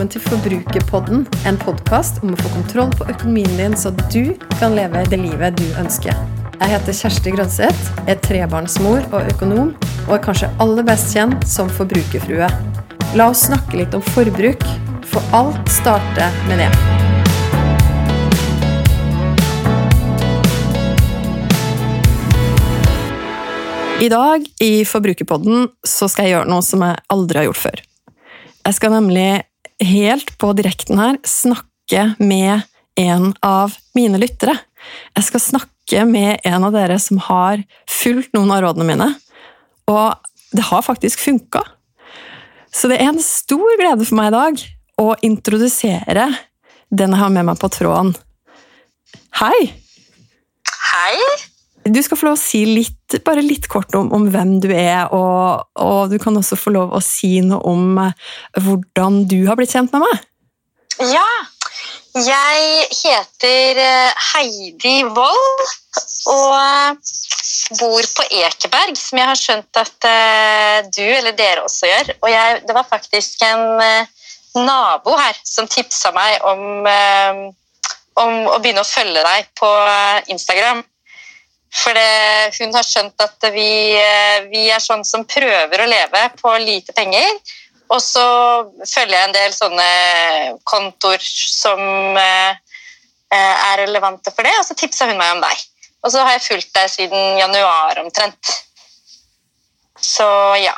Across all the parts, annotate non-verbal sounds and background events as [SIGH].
velkommen til Forbrukerpodden, en podkast om å få kontroll på økonomien din, så du kan leve det livet du ønsker. Jeg heter Kjersti Grønseth, er trebarnsmor og økonom, og er kanskje aller best kjent som forbrukerfrue. La oss snakke litt om forbruk, for alt starter med det. I dag i Forbrukerpodden så skal jeg gjøre noe som jeg aldri har gjort før. Jeg skal nemlig helt på direkten her snakke med en av mine lyttere. Jeg skal snakke med en av dere som har fulgt noen av rådene mine, og det har faktisk funka. Så det er en stor glede for meg i dag å introdusere den jeg har med meg på tråden. Hei! Hei! Du skal få lov å si litt, bare litt kort om, om hvem du er, og, og, du kan også få lov å si noe om eh, hvordan du har blitt kjent med meg. Ja, jeg heter eh, Heidi Wold og eh, bor på Ekeberg, som jeg har skjønt at du eller dere også gjør. Og jeg, det var faktisk en nabo her som tipsa meg om, om å begynne å følge deg på Instagram. For det, hun har skjønt at vi, eh, vi, er sånn som prøver å leve på lite penger. Og så følger jeg en del sånne kontoer som eh, eh, er relevante for det, og så tipsa hun meg om deg. Og så har jeg fulgt deg siden januar omtrent. Så ja.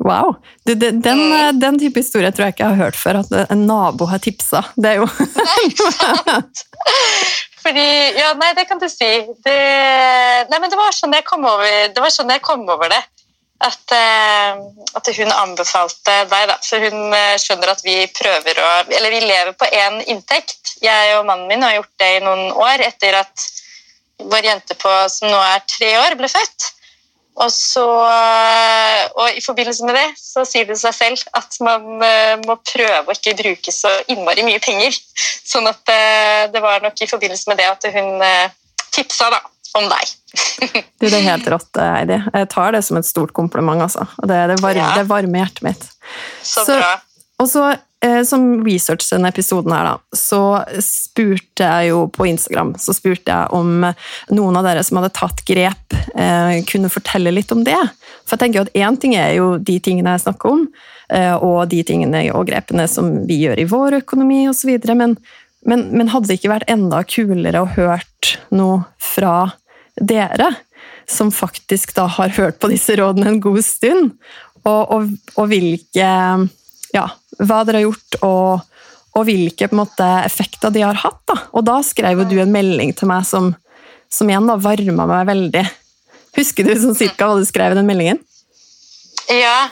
Wow. Du, den, mm. den, type historie tror jeg ikke jeg har hørt før, at en nabo har tipsa. Det er jo Nei, [LAUGHS] sant. Fordi, ja, nei, det kan du si. Det, nei, men det var sånn jeg kom over det. sånn kom over det. At, uh, at hun anbefalte deg, da. For hun uh, skjønner at vi prøver å Eller vi lever på én inntekt. Jeg og mannen min har gjort det i noen år etter at vår jente på, som nå er tre år, ble født. Og, så, og i forbindelse med det så sier det seg selv at man uh, må prøve å ikke bruke så innmari mye penger. [LAUGHS] Sånn at uh, det var nok i forbindelse med det at hun tipsa da, om deg. [LAUGHS] du, Det er helt rått, Heidi. Jeg tar det som et stort kompliment. altså. Det, det, varme, ja. det varmer hjertet mitt. Så, så bra. Og så Eh, som researchet denne episoden her, da, så spurte jeg jo på Instagram så spurte jeg om noen av dere som hadde tatt grep, eh, kunne fortelle litt om det. For jeg tenker at Én ting er jo de tingene jeg snakker om, eh, og de tingene og grepene som vi gjør i vår økonomi osv., men, men, men hadde det ikke vært enda kulere å hørt noe fra dere? Som faktisk da har hørt på disse rådene en god stund, og, og, og hvilke ja, hva dere har gjort, og, og hvilke måte, effekter de har hatt. Da. Og da skrev du en melding til meg som, som igjen da varma meg veldig. Husker du sånn cirka hva du skrev i den meldingen? Ja,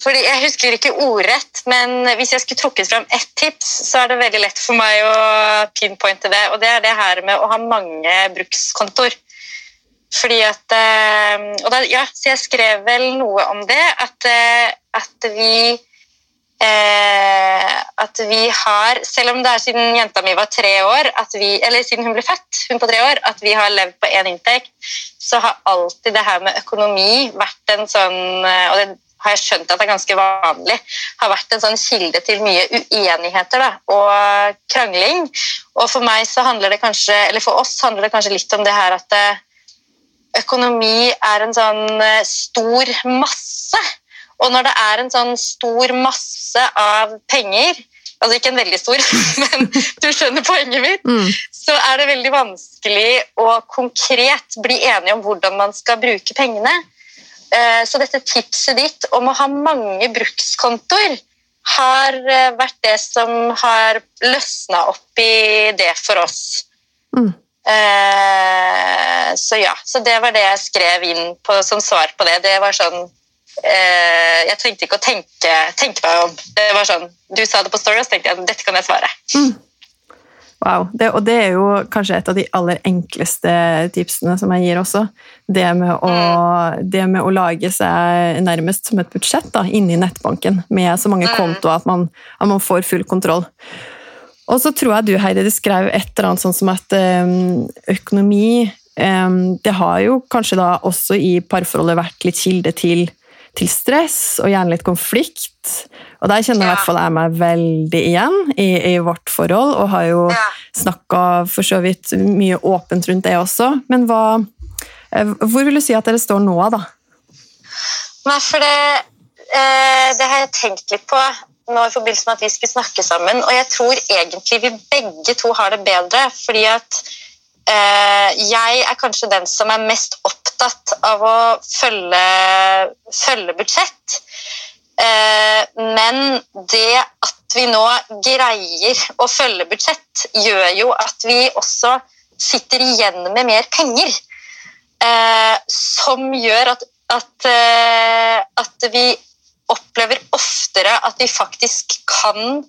fordi jeg husker ikke ordrett, men hvis jeg skulle trukket fram ett tips, så er det veldig lett for meg å pinpointe det, og det er det her med å ha mange brukskontoer. Fordi at eh, da, ja, Så jeg skrev vel noe om det, at, eh, at vi at vi har, selv om det er siden jenta mi var tre år, vi, eller siden hun ble født, hun på tre år, at vi har levd på én inntekt, så har alltid det her med økonomi vært en sånn Og det har jeg skjønt at det er ganske vanlig, har vært en sånn kilde til mye uenigheter da, og krangling. Og for meg så handler det kanskje, eller for oss handler det kanskje litt om det her at eh, økonomi er en sånn eh, stor masse og når det er en sånn stor masse av penger Altså ikke en veldig stor, [LAUGHS] men du skjønner poenget mitt. Mm. Så er det veldig vanskelig å konkret bli enige om hvordan man skal bruke pengene. Eh, så dette tipset ditt om å ha mange brukskontoer har eh, vært det som har løsna opp i det for oss. Mm. Eh, så ja, så det var det jeg skrev inn på, som svar på det. Det var sånn eh, Jeg trengte ikke å tenke, tenke, meg om. Det var sånn, Du sa det på Story, og så tenkte jeg at dette kan jeg svare. Mm. Wow. Det, og det er jo kanskje et av de aller enkleste tipsene som jeg gir også. Det med å, mm. det med å lage seg nærmest som et budsjett da, inni nettbanken med så mange mm. kontoer at man, at man får full kontroll. Og så tror jeg du Heidi, du skrev et eller annet sånn som at um, økonomi um, Det har jo kanskje da også i parforholdet vært litt kilde til til stress og gjerne litt konflikt. Og der kjenner i hvert fall jeg meg veldig igjen i, i vårt forhold, og har jo ja. snakka for så vidt mye åpent rundt det også. Men hva, eh, hvor vil du si at dere står nå, da? Nei, for det, eh, det har jeg tenkt litt på nå i forbindelse med at vi skulle snakke sammen. Og jeg tror egentlig vi begge to har det bedre, fordi at jeg er kanskje den som er mest opptatt av å følge, følge budsjett. Eh, men det at vi nå greier å følge budsjett, gjør jo at vi også sitter igjen med mer penger. Eh, som gjør at, at, eh, at vi opplever oftere at vi faktisk kan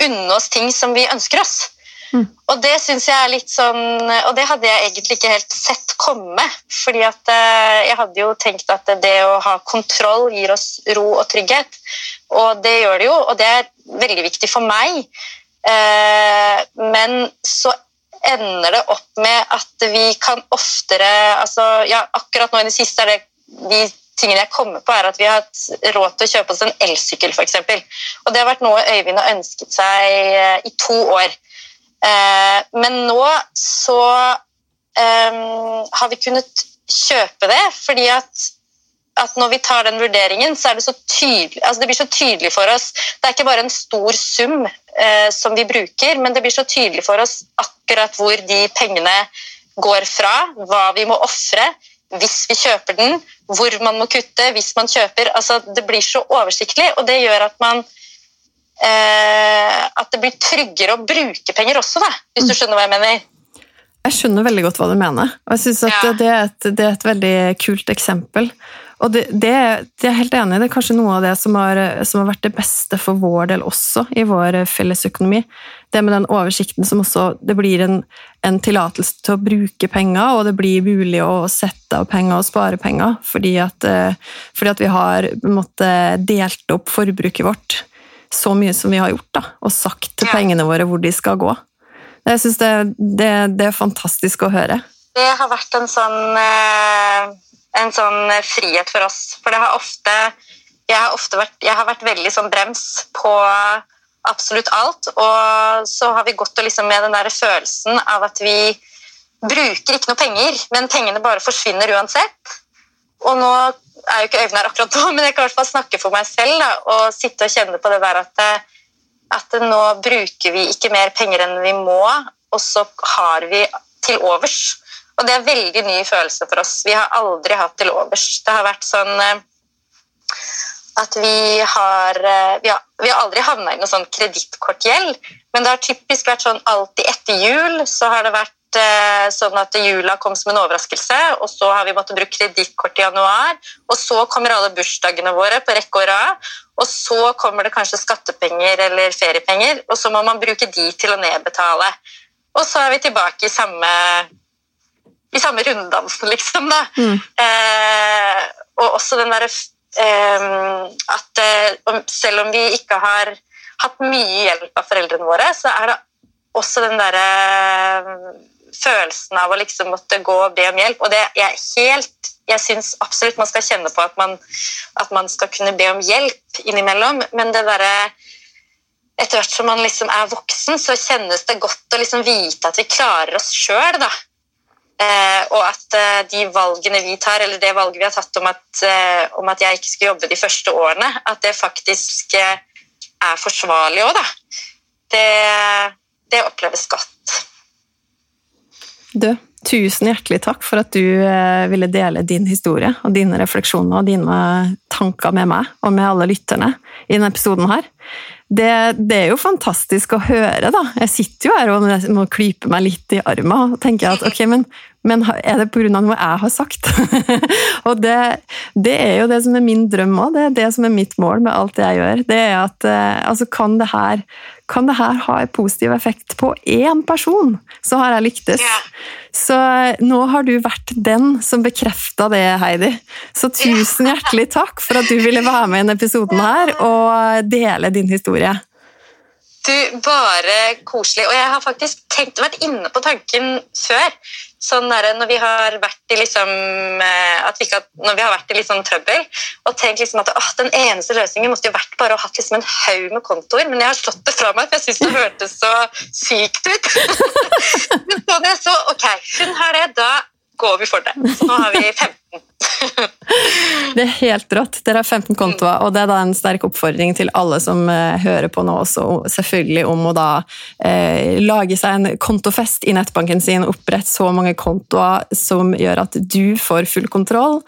unne oss ting som vi ønsker oss. Mm. Og det synes jeg er litt sånn Og det hadde jeg egentlig ikke helt sett komme. fordi at eh, jeg hadde jo tenkt at det å ha kontroll gir oss ro og trygghet. Og det gjør det jo, og det er veldig viktig for meg. Eh, men så ender det opp med at vi kan oftere altså, ja, Akkurat nå i det siste er det de tingene jeg kommer på, er at vi har hatt råd til å kjøpe oss en elsykkel, f.eks. Og det har vært noe Øyvind har ønsket seg eh, i to år. Eh, men nå så um, har vi kunnet kjøpe det, fordi at, at, når vi tar den vurderingen, så det tydelig altså det blir så tydelig for oss Det er ikke bare en stor sum uh, som vi bruker, men det blir så tydelig for oss akkurat hvor de pengene går fra, hva vi må ofre hvis vi kjøper den, hvor man må kutte hvis man kjøper. altså Det blir så oversiktlig, og det gjør at man eh, at det blir tryggere å bruke penger også, da, hvis du mm. skjønner hva jeg mener. Jeg skjønner veldig godt hva du mener, og jeg synes at ja. det, er et, det, er et, veldig kult eksempel. Og det, det, det, er helt enig i. Det er kanskje noe av det som har, som har, vært det beste for vår del også, i vår fellesøkonomi. Det med den oversikten som også Det blir en, en tillatelse til å bruke penger, og det blir mulig å sette av penger og spare penger, fordi at, eh, fordi at vi har måte, delt opp forbruket vårt så mye som vi har gjort, da, og sagt til pengene våre hvor de skal gå. Jeg syns det, det, det, er fantastisk å høre. Det har vært en sånn, eh, en sånn frihet for oss. For det har ofte Jeg har, ofte vært, jeg har vært veldig sånn brems på absolutt alt. Og så har vi gått liksom med den der følelsen av at vi bruker ikke noe penger, men pengene bare forsvinner uansett. Og nå er jo ikke Øyvind her akkurat nå, [LAUGHS] men jeg kan i hvert fall snakke for meg selv da, og sitte og kjenne på det der at, at nå bruker vi ikke mer penger enn vi må, og så har vi til overs. Og det er en veldig ny følelse for oss. Vi har aldri hatt til overs. Det har vært sånn eh, at vi har eh, Vi har, vi har aldri havna i noe sånn kredittkortgjeld, men det har typisk vært sånn alltid etter jul så har det vært Eh, sånn at jula kom som en overraskelse, og så har vi måttet bruke kredittkort i januar. Og så kommer alle bursdagene våre på rekke og rad, og så kommer det kanskje skattepenger eller feriepenger, og så må man bruke de til å nedbetale. Og så er vi tilbake i samme, i samme runddansen, liksom. da. Mm. Eh, og også den derre eh, at eh, selv om vi ikke har hatt mye hjelp av foreldrene våre, så er det også den derre følelsen av å liksom måtte gå og be om hjelp. Og det er helt Jeg syns absolutt man skal kjenne på at man, at man skal kunne be om hjelp innimellom, men det derre etter hvert som man liksom er voksen, så kjennes det godt å liksom vite at vi klarer oss sjøl. Eh, og at eh, de valgene vi tar, eller det valget vi har tatt om at, eh, om at jeg ikke skulle jobbe de første årene, at det faktisk eh, er forsvarlig òg, da. Det, det oppleves godt. Du, tusen hjertelig takk for at du eh, ville dele din historie og dine refleksjoner og dine tanker med meg og med alle lytterne i denne episoden her. Det, det, er jo fantastisk å høre, da. Jeg sitter jo her og må klype meg litt i armen og tenker at ok, men, men er det pga. noe jeg har sagt? [LAUGHS] og det, det, er jo det som er min drøm òg, det er det som er mitt mål med alt jeg gjør. Det er at eh, altså, kan det her kan det her ha en positiv effekt på én person, så har jeg lyktes. Ja. Så nå har du vært den som bekrefta det, Heidi. Så tusen hjertelig takk for at du ville være med i denne episoden her og dele din historie. Du, Bare koselig. Og jeg har faktisk tenkt, vært inne på tanken før. Sånn der, når vi har vært i liksom, eh, vi ikke, når vi har vært i sånn trøbbel og tenkt liksom at åh, den eneste løsningen måtte jo vært bare å ha liksom en haug med kontoer, men jeg har slått det fra meg, for jeg syns det hørtes så sykt ut. [LAUGHS] men så det så, ok, hun har det, da går vi for det. Så nå har vi [LAUGHS] 15. det er helt rått. Dere har 15 kontoer, og det er da en sterk oppfordring til alle som uh, hører på nå, også selvfølgelig om å da eh, lage seg en kontofest i nettbanken sin, opprette så mange kontoer som gjør at du får full kontroll,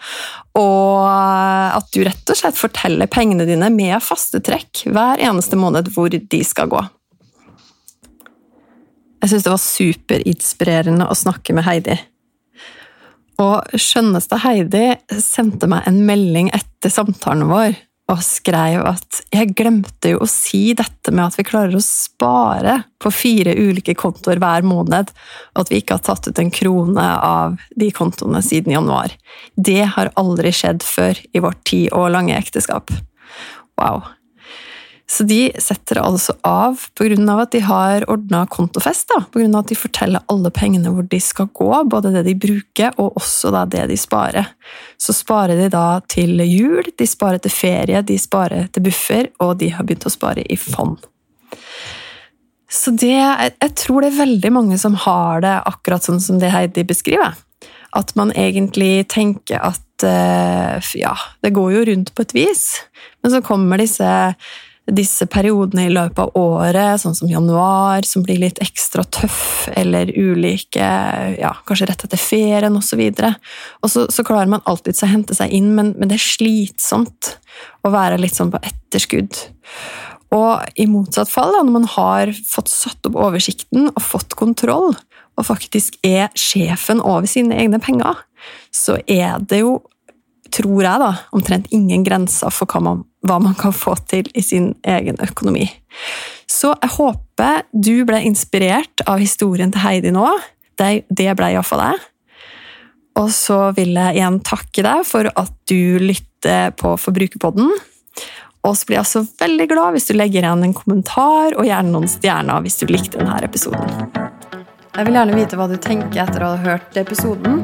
og at du rett og slett forteller pengene dine med faste trekk hver eneste måned hvor de skal gå. Jeg syns det var superinspirerende å snakke med Heidi. Og skjønneste Heidi sendte meg en melding etter samtalen vår og skrev at jeg glemte jo å si dette med at vi klarer å spare på fire ulike kontoer hver måned, og at vi ikke har tatt ut en krone av de kontoene siden januar. Det har aldri skjedd før i vårt ti år lange ekteskap. Wow. Så de setter altså av pga. at de har ordna kontofest. Pga. at de forteller alle pengene hvor de skal gå, både det de bruker og også det de sparer. Så sparer de da til jul, de sparer til ferie, de sparer til buffer, og de har begynt å spare i fond. Så det, jeg tror det er veldig mange som har det akkurat sånn som det Heidi beskriver. At man egentlig tenker at eh, ja, det går jo rundt på et vis, men så kommer disse disse periodene i løpet av året, sånn som januar, som blir litt ekstra tøff, eller ulike ja, Kanskje rett etter ferien osv. Og, så og så, så klarer man alltid å hente seg inn, men, men, det er slitsomt å være litt sånn på etterskudd. Og i motsatt fall, da, når man har fått satt opp oversikten og fått kontroll, og faktisk er sjefen over sine egne penger, så er det jo tror jeg, da, omtrent ingen grenser for hva man, hva man, kan få til i sin egen økonomi. Så jeg håper du ble inspirert av historien til Heidi nå. Det, det ble iallfall jeg. Og så vil jeg igjen takke deg for at du lytter på Forbrukerpodden. Og så blir jeg også veldig glad hvis du legger igjen en kommentar og gjerne noen stjerner hvis du likte denne episoden. Jeg vil gjerne vite hva du tenker etter å ha hørt episoden.